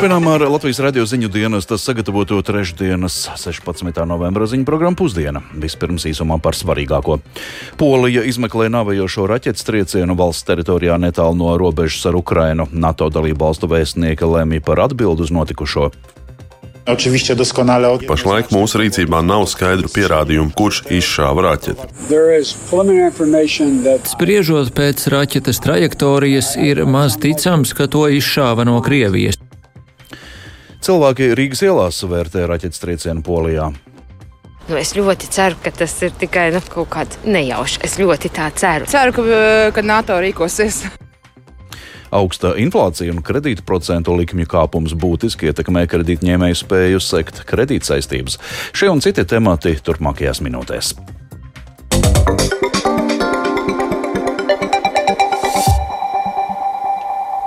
Turpinām ar Latvijas radio ziņu dienas sagatavoto trešdienas, 16. novembra ziņu programmu pusdiena. Vispirms īsumā par svarīgāko. Polija izmeklē navējošo raķetes triecienu valsts teritorijā netālu no robežas ar Ukrainu. NATO dalību valstu vēstnieka lēmīja par atbildu uz notikušo. Pašlaik mūsu rīcībā nav skaidru pierādījumu, kurš izšāva raķeti. Spriežot pēc raķetes trajektorijas, ir maz ticams, ka to izšāva no Krievijas. Cilvēki Rīgas ielās vērtē raķetes triecienu Polijā. Nu, es ļoti ceru, ka tas ir tikai nu, kaut kāds nejaušs. Es ļoti tā ceru. Ceru, ka, ka NATO rīkosies. Augsta inflācija un kredītu procentu likmju kāpums būtiski ietekmē kredītņēmēju spēju sekt kredītsaistības. Šie un citi temati turpmākajās minūtēs.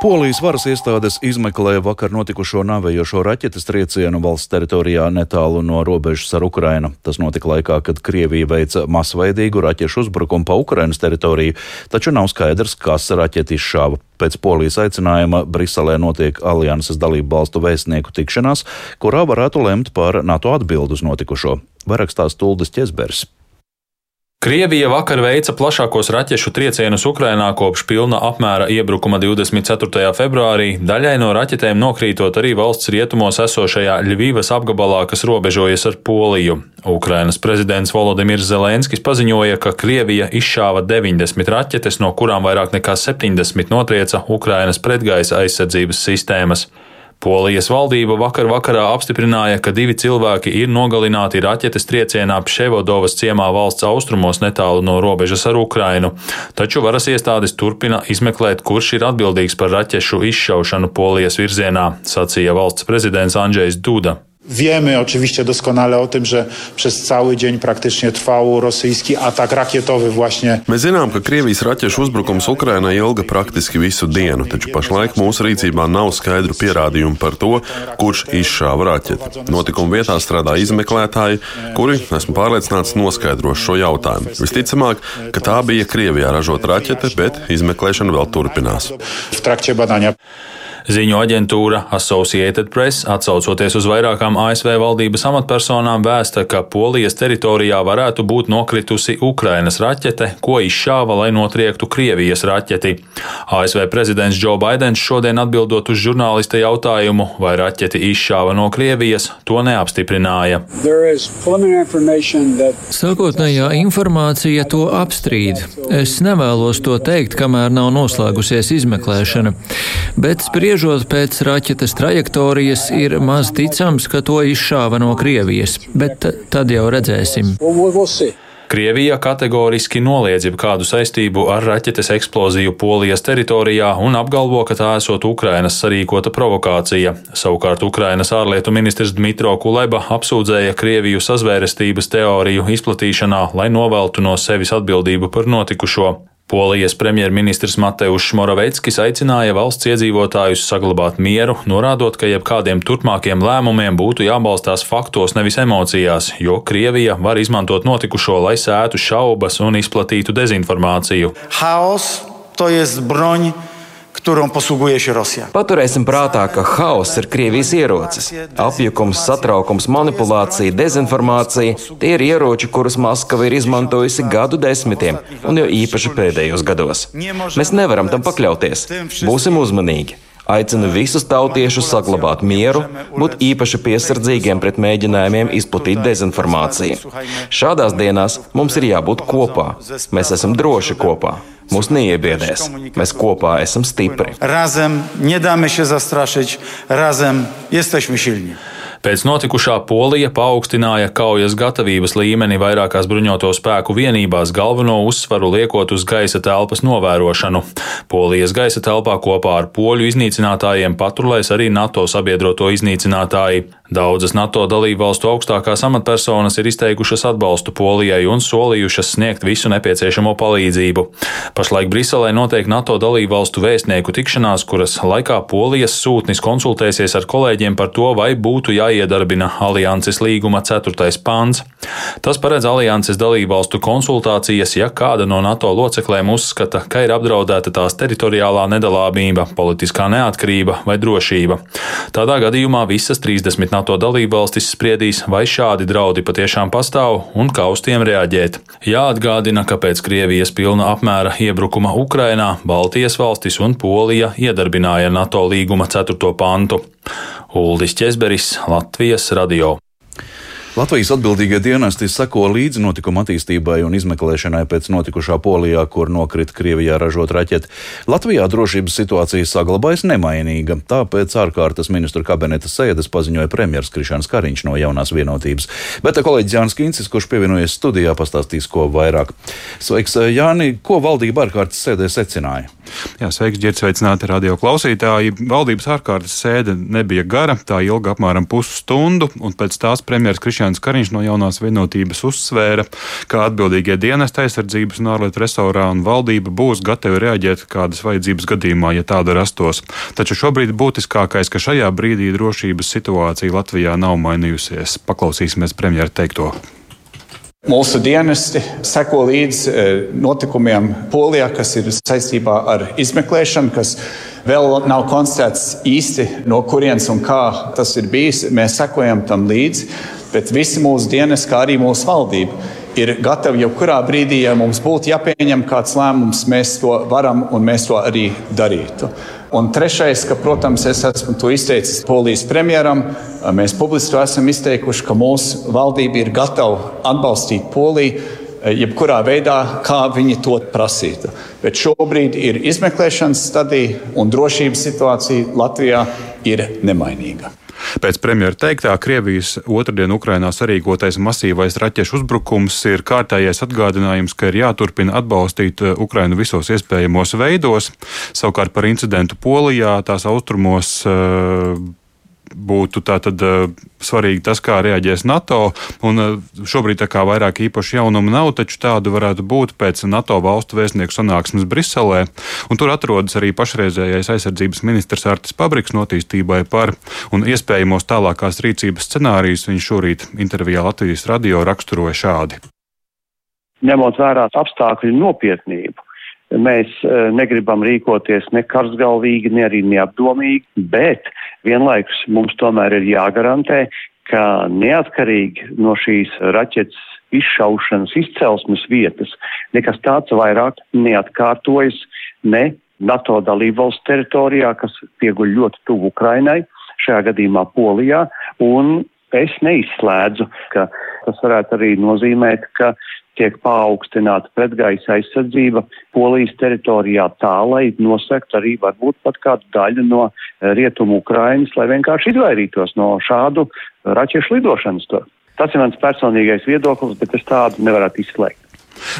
Polijas varas iestādes izmeklē vakar notikušo nāvējošo raķetes triecienu valsts teritorijā netālu no robežas ar Ukrainu. Tas notika laikā, kad Krievija veica masveidīgu raķešu uzbrukumu pa Ukrainas teritoriju, taču nav skaidrs, kas raķeti izšāva. Pēc polijas aicinājuma Briselē notiek alianses dalību valstu vēstnieku tikšanās, kurā varētu lemt par NATO atbildu uz notikušo. Varakstās Tuldas Česbergs. Krievija vakar veica plašākos raķešu triecienus Ukrainā kopš pilna apmēra iebrukuma 24. februārī, daļai no raķetēm nokrītot arī valsts rietumos esošajā Ļuvijas apgabalā, kas robežojas ar Poliju. Ukrainas prezidents Volodimirs Zelenskis paziņoja, ka Krievija izšāva 90 raķetes, no kurām vairāk nekā 70 notrieca Ukrainas pretgaisa aizsardzības sistēmas. Polijas valdība vakar vakarā apstiprināja, ka divi cilvēki ir nogalināti raķetes triecienā Pševodovas ciemā valsts austrumos netālu no robežas ar Ukrainu, taču varas iestādes turpina izmeklēt, kurš ir atbildīgs par raķešu izšaušanu Polijas virzienā, sacīja valsts prezidents Andrzejs Duda. Wiemy oczywiście doskonale o tym, że przez cały dzień praktycznie trwał rosyjski atak rakietowy właśnie. Mēs zinām, ka Krievijas raķešu uzbrukums Ukrainai ilga praktiski visu dienu, taču pašlaik mūsu rīcībā nav skaidru pierādījumu par to, kurš izšāva raķeti. Notikuma vietā strādā izmeklētāji, kuri, esmu pārliecināts, noskaidros šo jautājumu. Visticamāk, ka tā bija Krievijā ražota raķete, bet izmeklēšana vēl turpinās. Ziņu aģentūra Associated Press, atsaucoties uz vairākām ASV valdības amatpersonām, vēsta, ka Polijas teritorijā varētu būt nokritusi Ukrainas raķete, ko izšāva, lai notriektu Krievijas raķeti. ASV prezidents Joe Bidenis šodien atbildot uz žurnālista jautājumu, vai raķeti izšāva no Krievijas, to neapstiprināja. Sākotnējā informācija to apstrīd. Es nevēlos to teikt, kamēr nav noslēgusies izmeklēšana, bet spriežot pēc raķetes trajektorijas, ir maz ticams, ka to izšāva no Krievijas, bet tad jau redzēsim. Krievija kategoriski noliedz jebkādu saistību ar raķetes eksploziju Polijas teritorijā un apgalvo, ka tā esot Ukrainas sarīkota provokācija. Savukārt Ukrainas ārlietu ministrs Dmitro Kuleba apsūdzēja Krieviju sazvērestības teoriju izplatīšanā, lai noveltu no sevis atbildību par notikušo. Polijas premjerministrs Mateušs Moraveckis aicināja valsts iedzīvotājus saglabāt mieru, norādot, ka jebkādiem turpmākiem lēmumiem būtu jābalstās faktos, nevis emocijās, jo Krievija var izmantot notikušo, lai sētu šaubas un izplatītu dezinformāciju. Chaos to jest broń którą posługuje się Rosja. Paturēsim prātā, ka hauss ir Krievijas ierocis. Apjukums, satraukums, manipulācija, dezinformācija - tie ir ieroči, kurus Maskava ir izmantojusi gadu desmitiem, un jo īpaši pēdējos gados. Mēs nevaram tam pakļauties. Būsim uzmanīgi. Aicinu visus tautiešus saglabāt mieru, būt īpaši piesardzīgiem pret mēģinājumiem izplatīt dezinformāciju. Šādās dienās mums ir jābūt kopā. Mēs esam droši kopā. Mūs neiebiedēs. Mēs kopā esam stipri. Razem się zastraszyć, razem jesteśmy silni. Pēc notikušā Polija paaugstināja kaujas gatavības līmeni vairākās bruņoto spēku vienībās, galveno uzsvaru liekot uz gaisa telpas novērošanu. Polijas gaisa telpā kopā ar poļu iznīcinātājiem patrulēs arī NATO sabiedroto iznīcinātāji. Daudzas NATO dalībvalstu augstākās amatpersonas ir izteikušas atbalstu Polijai un solījušas sniegt visu nepieciešamo palīdzību. Pašlaik Briselē notiek NATO dalībvalstu vēstnieku tikšanās, kuras laikā Polijas sūtnis konsultēsies ar kolēģiem par to, vai būtu jāiedarbina alianses līguma 4. pāns. Tas paredz alianses dalībvalstu konsultācijas, ja kāda no NATO loceklēm uzskata, ka ir apdraudēta tās teritoriālā nedalāmība, politiskā neatkarība vai drošība. Tādā gadījumā visas 30 NATO dalībvalstis spriedīs, vai šādi draudi patiešām pastāv un kā uz tiem reaģēt. Jāatgādina, ka pēc Krievijas pilna apmēra iebrukuma Ukrainā Baltijas valstis un Polija iedarbināja NATO līguma 4. pantu. Uldis Česberis, Latvijas radio. Latvijas atbildīgie dienesti seko līdzi notikuma attīstībai un izmeklēšanai pēc notikušā Polijā, kur nokrita Krievijā ražot raķeti. Latvijā drošības situācija saglabājas nemainīga, tāpēc ārkārtas ministru kabineta sēdes paziņoja premjeras Krišāns Kariņš no jaunās vienotības. Bet kolēģis Jānis Kincis, kurš pievienojies studijā, pastāstīs ko vairāk. Sveiks, Jāni, ko valdība ārkārtas sēdē secināja? Jā, sveiks, ģērts, sveicināti radio klausītāji. Valdības ārkārtas sēde nebija gara, tā ilga apmēram pusstundu, un pēc tās premjeras Krišņāns Kariņš no jaunās vienotības uzsvēra, ka atbildīgie dienesta aizsardzības un ārlietu resorā un valdība būs gatavi reaģēt kādas vajadzības gadījumā, ja tāda rastos. Taču šobrīd būtiskākais, ka šajā brīdī drošības situācija Latvijā nav mainījusies. Paklausīsimies premjera teikto. Mūsu dienesti seko līdzi e, notikumiem Polijā, kas ir saistībā ar izmeklēšanu, kas vēl nav konstatēts īsti no kurienes un kā tas ir bijis. Mēs sekojam tam līdzi, bet visi mūsu dienesti, kā arī mūsu valdība, ir gatavi jebkurā brīdī, ja mums būtu jāpieņem kāds lēmums, mēs to varam un mēs to arī darītu. Un trešais, ka, protams, es esmu to izteicis Polijas premjeram. Mēs publiski esam izteikuši, ka mūsu valdība ir gatava atbalstīt Poliju eh, jebkurā veidā, kā viņi to prasītu. Bet šobrīd ir izmeklēšanas stadija un drošības situācija Latvijā ir nemainīga. Pēc premjera teiktā, Krievijas otrdien Ukrainā sarīkotais masīvais raķešu uzbrukums ir kārtējais atgādinājums, ka ir jāturpina atbalstīt uh, Ukrainu visos iespējamos veidos. Savukārt par incidentu Polijā, tās austrumos, uh, būtu tātad uh, svarīgi tas, kā reaģēs NATO. Un uh, šobrīd tā kā vairāk īpaši jaunumu nav, taču tādu varētu būt pēc NATO valstu vēstnieku sanāksmes Briselē. Un tur atrodas arī pašreizējais aizsardzības ministrs Artis Pabriks notīstībai par un iespējamos tālākās rīcības scenārijus. Viņš šorīt intervijā Latvijas radio raksturoja šādi. Ņemot vērā apstākļu nopietnību, mēs uh, negribam rīkoties ne karsgalvīgi, ne arī neapdomīgi, bet Vienlaikus mums tomēr ir jāgarantē, ka neatkarīgi no šīs raķetes izšaušanas izcelsmes vietas nekas tāds vairāk neatkārtojas ne NATO dalībvalsts teritorijā, kas pieguļ ļoti tuvu Ukrainai, šajā gadījumā Polijā, un es neizslēdzu, ka tas varētu arī nozīmēt, ka tiek paaugstināta pretgaisa aizsardzība Polijas teritorijā tā, lai nosekt arī varbūt pat kādu daļu no eh, rietumu Ukrainas, lai vienkārši izvairītos no šādu raķešu lidošanas tur. Tas ir mans personīgais viedoklis, bet es tādu nevarētu izslēgt.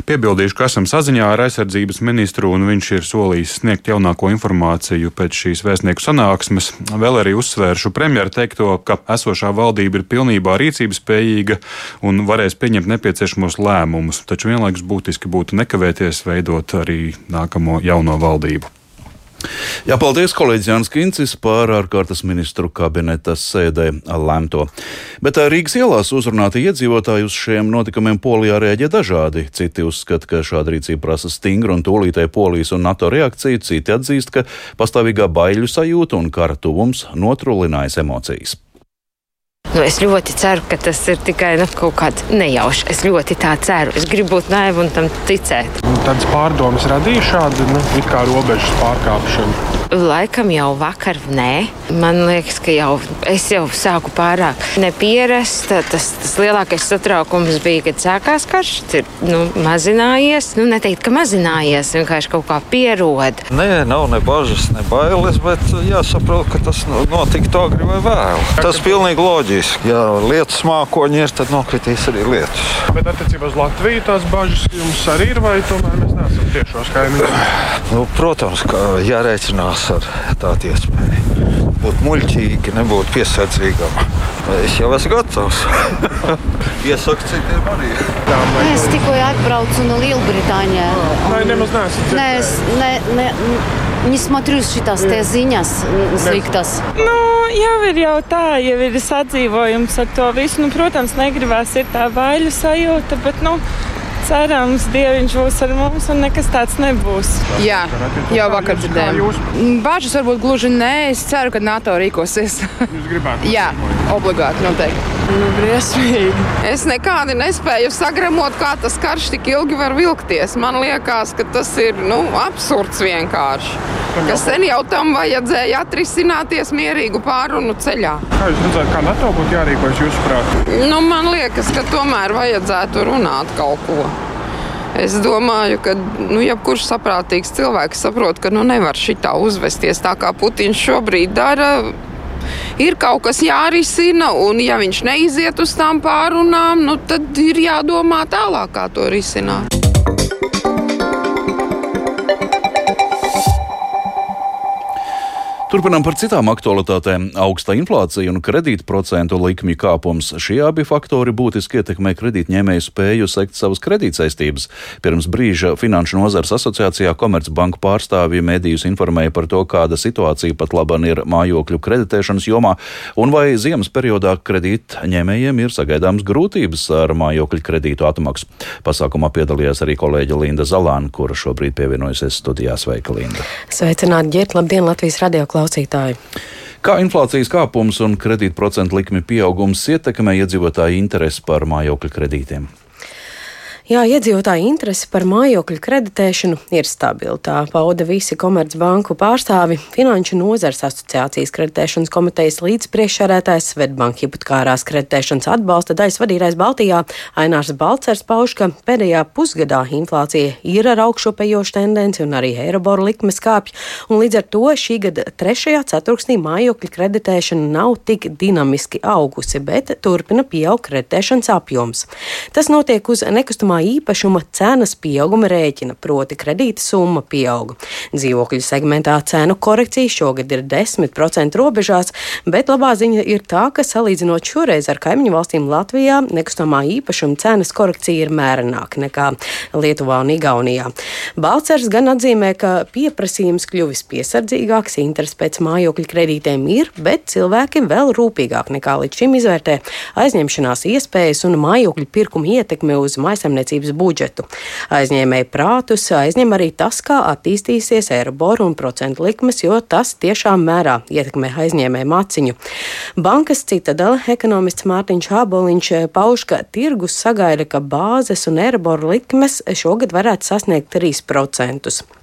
Piebildīšu, ka esam saziņā ar aizsardzības ministru, un viņš ir solījis sniegt jaunāko informāciju pēc šīs vēstnieku sanāksmes. Vēl arī uzsvēršu premjeru teikto, ka esošā valdība ir pilnībā rīcības spējīga un varēs pieņemt nepieciešamos lēmumus, taču vienlaikus būtiski būtu nekavēties veidot arī nākamo jauno valdību. Jā, paldies, kolēģis Jānis Kincis par ārkārtas ministru kabineta sēdē lemto. Bet Rīgas ielās uzrunāti iedzīvotāji uz šiem notikumiem Polijā rēģē dažādi. Citi uzskata, ka šāda rīcība prasa stingru un tūlītēju Polijas un NATO reakciju, citi atzīst, ka pastāvīgā baiļu sajūta un kara tuvums notrulinājis emocijas. Nu, es ļoti ceru, ka tas ir tikai nu, kaut kāds nejaušs. Es ļoti tā ceru. Es gribu būt naiva un tam ticēt. Tādas pārdomas radīja šāda nu, kā robežas pārkāpšana. Laikam jau vakar nē. Man liekas, ka jau es jau sāku pārāk nepierast. Tas, tas lielākais satraukums bija, kad sākās karš. Tas ir nu, mazinājies. Nu, neteikt, ka mazinājies, vienkārši kaut kā pierod. Nē, nav ne bažas, ne bailes, bet jāsaprot, ka tas notika to agri vai vēlu. Tas ir pilnīgi loģiski. Ja lietus mākoņi ir, tad nokritīs arī lietus. Bet attiecībā uz Latviju tās bažas jums arī ir, vai tomēr mēs neesam tiešos kaimiņos? Nu, protams, ka jārēķinās ar tādu iespēju. Būt muļķīgi, nebūt piesardzīgam. Es jau esmu gatavs. Iesaku citiem arī. Es tikko atbraucu no Lielbritānijas. Nē, nemaz neesmu. Nē, es ne, ne, не смотрю šitās tie ziņas sliktas. Nu, jau ir jau tā, jau ir sadzīvojums ar to visu. Nu, protams, negribās ir tā baiļu sajūta, bet, nu, cerams, Dieviņš būs ar mums un nekas tāds nebūs. Jā, jau vakar dzirdējām. Bāžas varbūt gluži nē, es ceru, ka NATO rīkosies. Jūs gribētu? Jā, obligāti noteikti. Nu, briesmīgi. Es nekādi nespēju sagramot, kā tas karš tik ilgi var vilkties. Man liekas, ka tas ir nu, absurds vienkārši. Ka sen jau tam vajadzēja atrisināties mierīgu pārunu ceļā. Kā jūs redzat, kā NATO būtu jārīkojas jūsuprāt? Nu, man liekas, ka tomēr vajadzētu runāt kaut ko. Es domāju, ka nu, jebkurš saprātīgs cilvēks saprot, ka nu, nevar šitā uzvesties tā, kā Putins šobrīd dara. Ir kaut kas jārisina, un ja viņš neiziet uz tām pārunām, nu, tad ir jādomā tālāk, kā to risināt. Turpinām par citām aktualitātēm. Augsta inflācija un kredītprocentu likmju kāpums. Šie abi faktori būtiski ietekmē kredītņēmēju spēju sekt savas kredītsaistības. Pirms brīža Finanšu nozars asociācijā Komercbanku pārstāvji mēdījus informēja par to, kāda situācija pat laban ir mājokļu kreditēšanas jomā, un vai ziemas periodā kredītņēmējiem ir sagaidāmas grūtības ar mājokļu kredītu atmaksu. Pasākumā piedalījās arī kolēģe Linda Zalāna, kura šobrīd pievienojusies studijā. Sveika, Linda! Sveicināti, ģirt! Labdien, Latvijas radio klausītāji! Klausītāji. Kā inflācijas kāpums un kredītprocentu likmi pieaugums ietekmē iedzīvotāju interesi par mājokļu kredītiem? Jā, iedzīvotāju interese par mājokļu kreditēšanu ir stabila. Tā pauda visi Komercbanku pārstāvi, Finanšu nozars asociācijas kreditēšanas komitejas līdzpriekšsēdētājs, Svetbanka hipotekārās kreditēšanas atbalsta daļas vadītājs Baltijā Ainārs Balcers pauž, ka pēdējā pusgadā inflācija ir ar augšupejošu tendenci un arī Eiroboru likmes kāpj, un līdz ar to šī gada trešajā ceturksnī mājokļu kreditēšana nav tik dinamiski augusi, bet turpina pieaugt kreditēšanas apjoms. Tas notiek uz nekustamā nekustamā īpašuma cenas pieauguma rēķina, proti kredīta summa pieauga. Dzīvokļu segmentā cenu korekcija šogad ir 10% robežās, bet labā ziņa ir tā, ka salīdzinot šoreiz ar kaimiņu valstīm Latvijā, nekustamā īpašuma cenas korekcija ir mērenāka nekā Lietuvā un Igaunijā. Balcers gan atzīmē, ka pieprasījums kļuvis piesardzīgāks, interesi pēc mājokļu kredītiem ir, bet cilvēki vēl rūpīgāk nekā līdz šim izvērtē aizņemšanās iespējas un mājokļu pirkuma ietekmi uz maisemniecību lauksaimniecības budžetu. Aizņēmēju prātus aizņem arī tas, kā attīstīsies eiriboru un procentu likmes, jo tas tiešām mērā ietekmē aizņēmēju maciņu. Bankas citadela ekonomists Mārtiņš Āboliņš pauž, ka tirgus sagaida, ka bāzes un eiriboru likmes šogad varētu sasniegt 3%.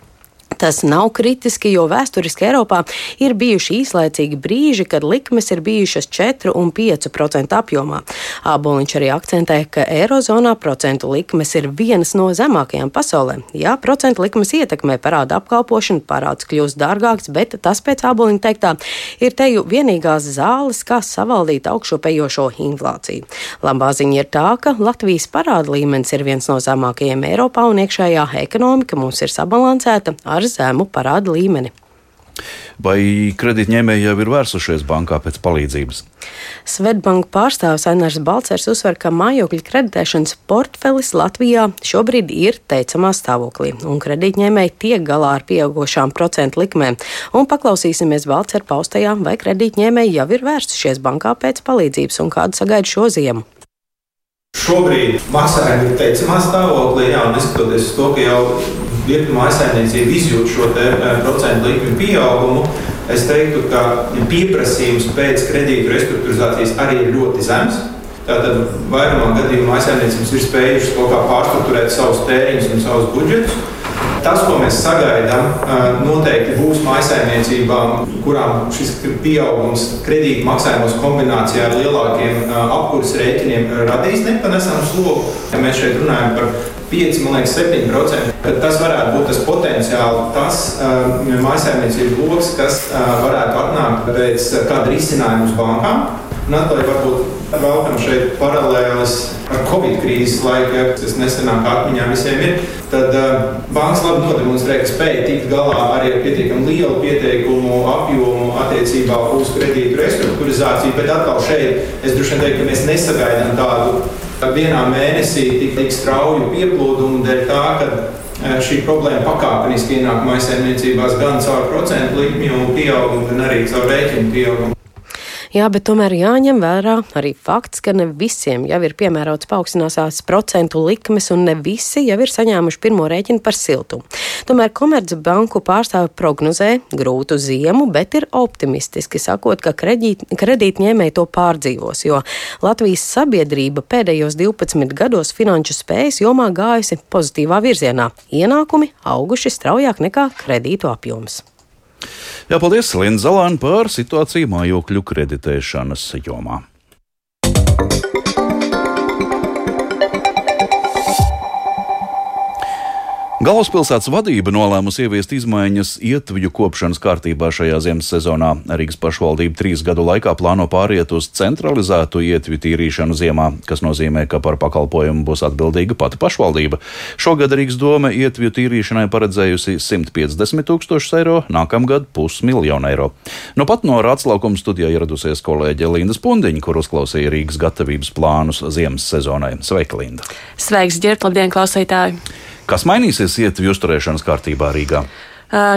Tas nav kritiski, jo vēsturiski Eiropā ir bijuši īslaicīgi brīži, kad likmes ir bijušas 4 un 5% apjomā. Āboliņš arī akcentē, ka Eirozonā procentu likmes ir vienas no zemākajām pasaulē. Jā, procentu likmes ietekmē parāda apkalpošanu, parāds kļūst dārgāks, bet tas pēc Āboliņa teiktā ir teju vienīgās zāles, kā savaldīt augšupejošo inflāciju. Labā ziņa ir tā, ka Latvijas parāda līmenis ir viens no zemākajiem Eiropā un iekšējā ekonomika mums ir sabalansēta ar zemu parādu līmeni. Vai kredītņēmēji jau ir vērsušies bankā pēc palīdzības? Svetbanka pārstāvis Ainars Balcers uzsver, ka mājokļu kreditēšanas portfelis Latvijā šobrīd ir teicamā stāvoklī, un kredītņēmēji tiek galā ar pieaugušām procentu likmēm. Un paklausīsimies Balcer paustajā, vai kredītņēmēji jau ir vērsušies bankā pēc palīdzības un kādu sagaida šo ziemu. Šobrīd maksājumi ir teicamā stāvoklī, jā, neskatoties uz to, ka jau virkni mājsaimniecību izjūt šo procentu likmi pieaugumu, es teiktu, ka pieprasījums pēc kredītu restruktūrizācijas arī ir ļoti zems. Tātad vairumā gadījumā mājsaimniecības ir spējušas kaut kā pārstruktūrēt savus tēriņus un savus budžetus. Tas, ko mēs sagaidām, noteikti būs maisaimniecībām, kurām šis pieaugums kredītu maksājumos kombinācijā ar lielākiem apkurses rēķiniem radīs nepanesamu slogu. Ja mēs šeit runājam par 5, man liekas, 7%. Tad tas varētu būt tas potenciāli, tas uh, mājsaimniecību lokus, kas uh, varētu atnākt pēc uh, kāda risinājuma uz bankām. Un atkal varbūt vēlkam šeit paralēlis ar Covid krīzes laika, kas nesenāk atmiņā visiem ir, tad uh, bankas labi nodemonstrē, ka spēja tikt galā arī ar pietiekami lielu pieteikumu apjomu attiecībā uz kredītu restruktūrizāciju, bet atkal šeit es droši vien teiktu, ka mēs nesagaidām tādu vienā mēnesī tik, tik strauju pieplūdumu dēļ tā, ka šī problēma pakāpeniski ienāk maisaimniecībās gan caur procentu likmju pieaugumu, gan arī caur rēķinu pieaugumu. Jā, bet tomēr jāņem vērā arī fakts, ka ne visiem jau ir piemērots paaugstināsās procentu likmes, un ne visi jau ir saņēmuši pirmo rēķinu par siltumu. Tomēr Komercbanku pārstāvi prognozē grūtu ziemu, bet ir optimistiski sakot, ka kredīt, kredītņēmēji to pārdzīvos, jo Latvijas sabiedrība pēdējos 12 gados finanšu spējas jomā gājusi pozitīvā virzienā. Ienākumi auguši straujāk nekā kredītu apjoms. Jā, paldies Linda Zalāna par situāciju mājokļu kreditēšanas jomā. Galvaspilsētas vadība nolēmusi ieviest izmaiņas ietvju kopšanas kārtībā šajā ziemas sezonā. Rīgas pašvaldība trīs gadu laikā plāno pāriet uz centralizētu ietvju tīrīšanu ziemā, kas nozīmē, ka par pakalpojumu būs atbildīga pati pašvaldība. Šogad Rīgas doma ietvju tīrīšanai paredzējusi 150 tūkstošus eiro, nākamgad pusmiljonu eiro. Nu pat no Rātslaukuma studijā ieradusies kolēģe Linda Spundiņa, kur uzklausīja Rīgas gatavības plānus ziemas sezonai. Sveika, Linda! Sveiks, ģērt, labdien, klausītāji! Kas mainīsies ietvi uzturēšanas kārtībā Rīgā?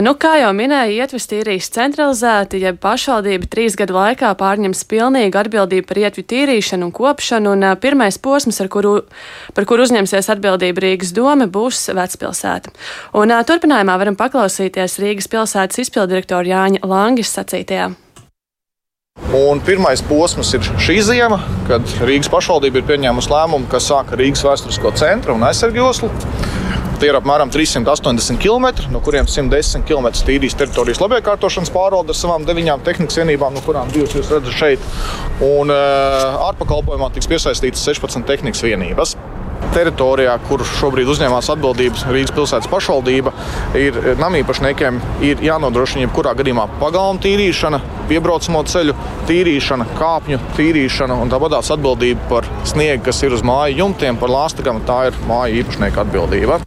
Nu, kā jau minēju, ietves tīrīs centralizēti, ja pašvaldība trīs gadu laikā pārņems pilnīgu atbildību par ietvi tīrīšanu un kopšanu, un pirmais posms, kuru, par kuru uzņemsies atbildība Rīgas doma, būs vecpilsēta. Un turpinājumā varam paklausīties Rīgas pilsētas izpildirektora Jāņa Langis sacītajā. Un pirmais posms ir šī zima, kad Rīgas pašvaldība ir pieņēmusi lēmumu, ka sāka Rīgas vēsturisko centru un aizsargjoslu. Tie ir apmēram 380 km, no kuriem 110 km tīrīs teritorijas labiekārtošanas pārvalde ar savām deviņām tehnikas vienībām, no kurām divas jūs redzat šeit. Un ārpakalpojumā tiks piesaistītas 16 tehnikas vienības teritorijā, kur šobrīd uzņēmās atbildības Rīgas pilsētas pašvaldība, ir namīpašniekiem ir jānodrošina jebkurā gadījumā pagalma tīrīšana, piebraucamo ceļu tīrīšana, kāpņu tīrīšana un tāpatās atbildība par sniegu, kas ir uz māju jumtiem, par lāstakām. Tā ir māju īpašnieka atbildība.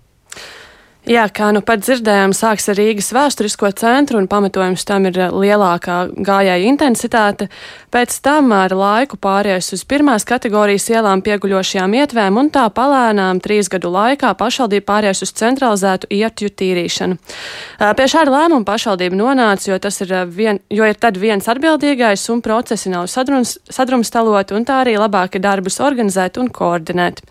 Jā, kā nu pat dzirdējām, sāks ar Rīgas vēsturisko centru un pamatojums tam ir lielākā gājēja intensitāte. Pēc tam ar laiku pāries uz pirmās kategorijas ielām pieguļošajām ietvēm un tā palēnām trīs gadu laikā pašvaldība pāries uz centralizētu ietju tīrīšanu. Pie šāda lēmuma pašvaldība nonāca, jo ir, vien, jo ir tad viens atbildīgais un procesi nav sadrumstaloti un tā arī labāk ir darbus organizēt un koordinēt.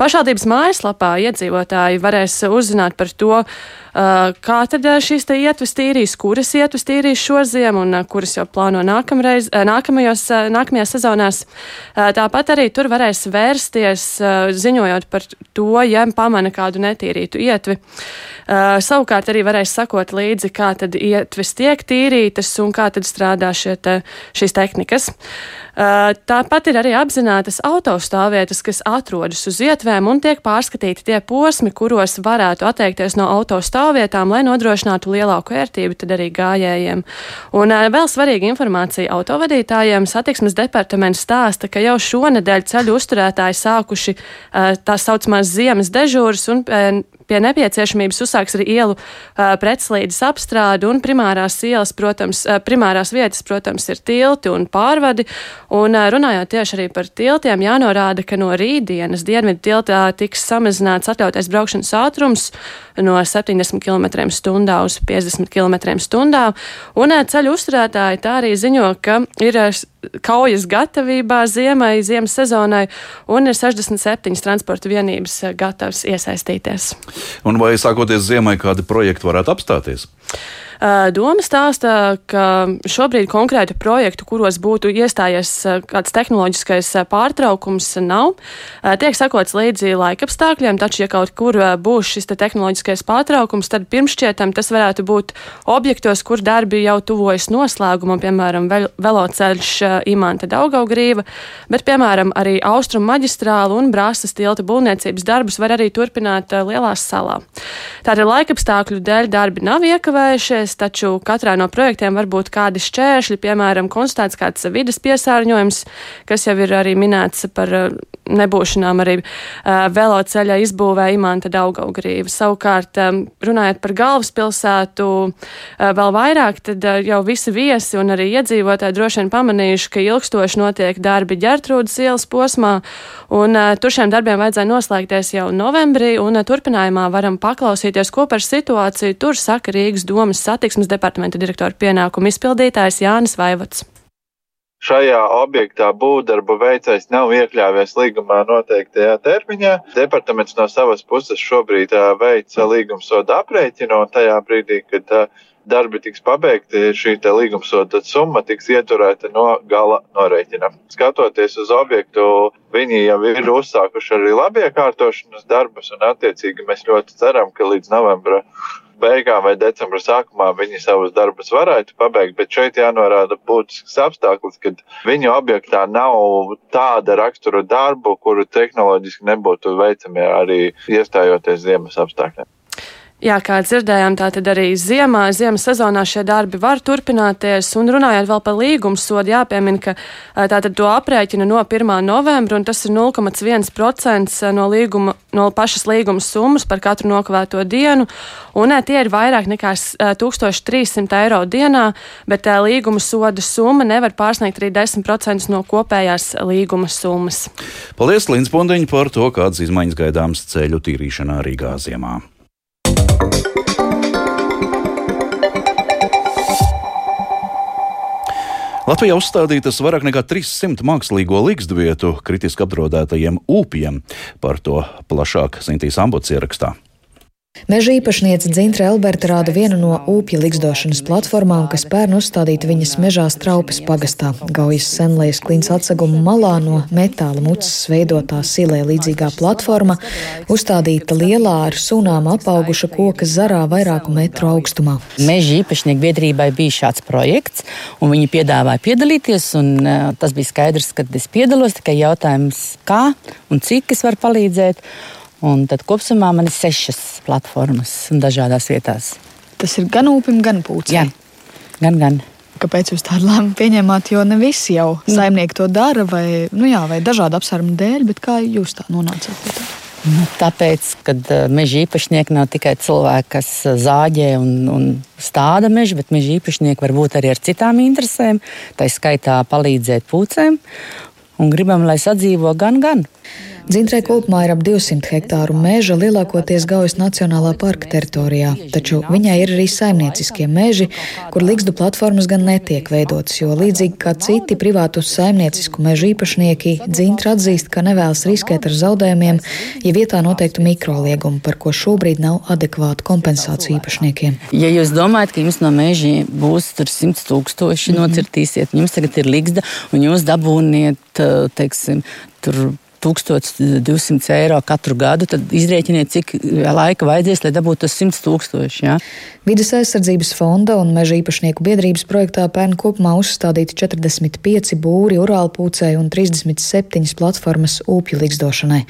Pašvaldības mājaslapā iedzīvotāji varēs uzzināt par to, kā tad šīs ietves tīrīs, kuras ietves tīrīs šoziem un kuras jau plāno nākamreiz, nākamajos, nākamajās sezonās. Tāpat arī tur varēs vērsties, ziņojot par to, ja pamana kādu netīrītu ietvi. Savukārt arī varēs sakot līdzi, kā tad ietves tiek tīrītas un kā tad strādā te, šīs tehnikas. Tāpat ir arī apzinātas autostāvvietas, kas atrodas uz ietvēm un tiek pārskatīti tie posmi, kuros varētu atteikties no autostāvvietām, lai nodrošinātu lielāku ērtību tad arī gājējiem. Un vēl svarīga informācija autovadītājiem. Satiksmes departaments stāsta, ka jau šonadēļ ceļu uzturētāji sākuši tā saucamās ziemas dežūras un pie nepieciešamības uzsāks arī ielu pretslīdes apstrādi un primārās ielas, protams, primārās vietas, protams, ir tilti un pārvadi. Un runājot tieši arī par tiltiem, jānorāda, ka no rītdienas dienvidu tiltā tiks samazināts atļautais braukšanas ātrums no 70 km/h uz 50 km/h. Un ceļu uzturētāji tā arī ziņo, ka ir kaujas gatavībā ziemai, ziemas sezonai, un ir 67 transporta vienības gatavas iesaistīties. Un vai sākoties ziemai, kādi projekti varētu apstāties? Doma stāsta, ka šobrīd konkrētu projektu, kuros būtu iestājies kāds tehnoloģiskais pārtraukums, nav. Tiek sakots līdzi laikapstākļiem, taču, ja kaut kur būs šis te tehnoloģiskais pārtraukums, tad pirmšķietam tas varētu būt objektos, kur darbi jau tuvojas noslēgumam, piemēram, veloceļš Imanta Daugaugrīva, bet, piemēram, arī Austrum maģistrāla un Brāsas tilta būvniecības darbus var arī turpināt Lielās salā. Tātad laikapstākļu dēļ darbi nav iekavējušies, taču katrā no projektiem var būt kādi šķēršļi, piemēram, konstatēts kāds vidas piesārņojums, kas jau ir arī minēts par nebūšanām arī uh, veloceļa izbūvē Imanta Daugaugrīva. Savukārt, um, runājot par galvaspilsētu, vēl vairāk, tad jau visi viesi un arī iedzīvotāji droši vien pamanījuši, ka ilgstoši notiek darbi ģertrūdas ielas posmā, un tur šiem darbiem vajadzēja noslēgties jau novembrī, un turpinājumā varam paklausīties, ko par situāciju tur saka Rīgas domas satiksmes departamenta direktora pienākumu izpildītājs Jānis Vaivots šajā objektā būvdarbu veicējs nav iekļāvies līgumā noteiktajā termiņā. Departaments no savas puses šobrīd veic līgumsodu aprēķinu, un tajā brīdī, kad darbi tiks pabeigti, šī līgumsoda summa tiks ieturēta no gala norēķina. Skatoties uz objektu, viņi jau ir uzsākuši arī labiekārtošanas darbus, un attiecīgi mēs ļoti ceram, ka līdz novembra beigām vai decembra sākumā viņi savus darbus varētu pabeigt, bet šeit jānorāda būtisks apstākļus, ka viņu objektā nav tāda rakstura darbu, kuru tehnoloģiski nebūtu veicami arī iestājoties ziemas apstākļiem. Jā, kā dzirdējām, tā tad arī ziemā, ziemas sezonā šie darbi var turpināties. Un runājot vēl par līgumu sodu, jāpiemina, ka tātad to aprēķina no 1. novembra, un tas ir 0,1% no, līguma, no pašas līguma summas par katru nokavēto dienu. Un tie ir vairāk nekā 1300 eiro dienā, bet līguma soda summa nevar pārsniegt arī 10% no kopējās līguma summas. Paldies, Līns Pondiņš, par to, kādas izmaiņas gaidāmas ceļu tīrīšanā Rīgā ziemā. Latvijā uzstādītas vairāk nekā 300 mākslīgo likstuvietu kritiski apdraudētajiem ūpiem. Par to plašāk Sintīs Ambots ierakstā. Meža īpašniece Dzintra Elberta rāda vienu no ūpja likstošanas platformām, kas pērn uzstādīta viņas mežā straupes pagastā. Gaujas senlējas klints atseguma malā no metāla mucas veidotā silē līdzīgā platforma, uzstādīta lielā ar sunām apauguša koka zarā vairāku metru augstumā. Meža īpašnieku biedrībai bija šāds projekts, un viņi piedāvāja piedalīties, un uh, tas bija skaidrs, ka es piedalos, tikai jautājums, kā un cik es varu palīdzēt. Un tad kopumā man ir sešas platformas dažādās vietās. Tas ir gan upim, gan pūcei. Jā, gan, gan. Kāpēc jūs tādu lēmumu pieņēmāt? Jo ne visi jau nu. saimnieki to dara, vai, nu jā, vai dažādu apsvērumu dēļ, bet kā jūs tā nonācāt pie tā? Nu, tāpēc, ka uh, meža īpašnieki nav tikai cilvēki, kas uh, zāģē un, un stāda mežu, bet meža īpašnieki var būt arī ar citām interesēm. Tā skaitā palīdzēt pūcēm un gribam, lai sadzīvo gan, gan. Dzintrē kopumā ir ap 200 hektāru meža, lielākoties Gaujas Nacionālā parka teritorijā, taču viņai ir arī saimnieciskie meži, kur likstu platformas gan netiek veidotas, jo līdzīgi kā citi privātu saimniecisku mežu īpašnieki, Dzintra atzīst, ka nevēlas riskēt ar zaudējumiem, ja vietā noteiktu mikroliegumu, par ko šobrīd nav adekvātu kompensāciju īpašniekiem. Ja jūs domājat, ka jums no meža būs 100 tūkstoši, mm -hmm. nocirtīsiet, jums tagad ir liksta un jūs dabūniet, teiksim, tur 1200 eiro katru gadu, tad izrēķiniet, cik laika vajadzēs, lai dabūtu tos 100 tūkstoši. Ja? Vides aizsardzības fonda un meža īpašnieku biedrības projektā pērn kopumā uzstādīti 45 būri urālpūcei un 37 platformas ūpju likstošanai.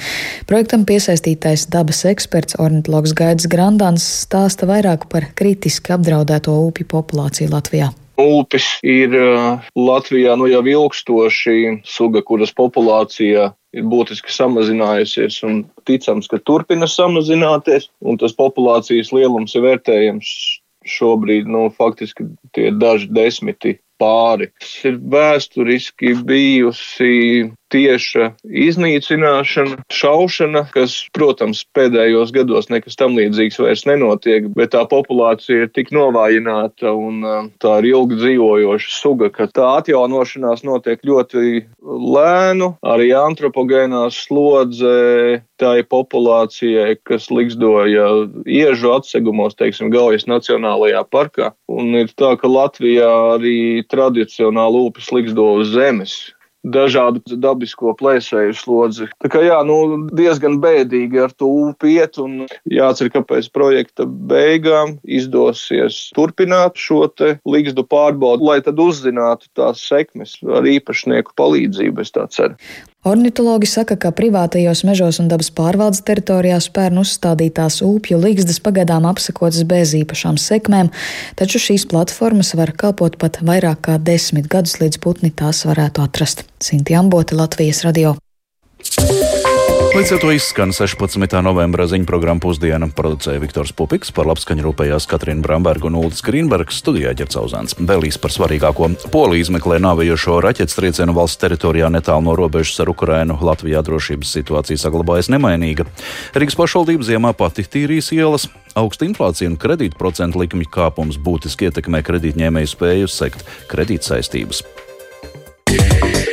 Projektam piesaistītais dabas eksperts ornitologs Gaidis Grandāns stāsta vairāk par kritiski apdraudēto ūpju populāciju Latvijā. Upes ir uh, Latvijā nu jau ilgstoši suga, kuras populācija ir būtiski samazinājusies un ticams, ka turpina samazināties. Tas populācijas lielums ir vērtējams šobrīd, nu, faktiski tie daži desmiti pāri. Tas ir vēsturiski bijusi tieša iznīcināšana, šaušana, kas, protams, pēdējos gados nekas tam līdzīgs vairs nenotiek, bet tā populācija ir tik novājināta un tā ir ilgi dzīvojoša suga, ka tā atjaunošanās notiek ļoti lēnu, arī antropogēnā slodze tai populācijai, kas likstoja iežu atsegumos, teiksim, Gaujas Nacionālajā parkā. Un ir tā, ka Latvijā arī tradicionāli upes liksto uz zemes dažādu dabisko plēsēju slodzi. Tā kā jā, nu, diezgan bēdīgi ar to upiet, un jācer, ka pēc projekta beigām izdosies turpināt šo te līgstu pārbaudu, lai tad uzzinātu tās sekmes ar īpašnieku palīdzību, es tā ceru. Ornitologi saka, ka privātajos mežos un dabas pārvaldes teritorijās pērn uzstādītās upju līgstas pagaidām apsakotas bez īpašām sekmēm, taču šīs platformas var kalpot pat vairāk kā desmit gadus, līdz putni tās varētu atrast. Sinti Amboti, Latvijas radio. Līdz ar to izskan 16. novembra ziņu programma pusdiena. Producēja Viktors Pupiks, par labskaņu rūpējās Katrīna Bramberga un Ulris Grīnbergs, studijā ķercauzāns. Vēlīs par svarīgāko. Polija izmeklē nāvējošo raķetes triecienu valsts teritorijā netālu no robežas ar Ukrainu. Latvijā drošības situācija saglabājas nemainīga. Rīgas pašvaldība ziemā pati tīrīs ielas. Augsta inflācija un kredītprocentu likmju kāpums būtiski ietekmē kredītņēmēju spēju sekt kredītsaistības. Yeah.